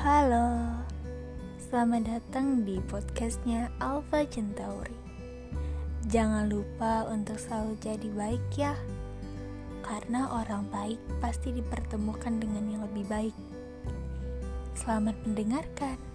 Halo, selamat datang di podcastnya Alpha Centauri. Jangan lupa untuk selalu jadi baik ya, karena orang baik pasti dipertemukan dengan yang lebih baik. Selamat mendengarkan.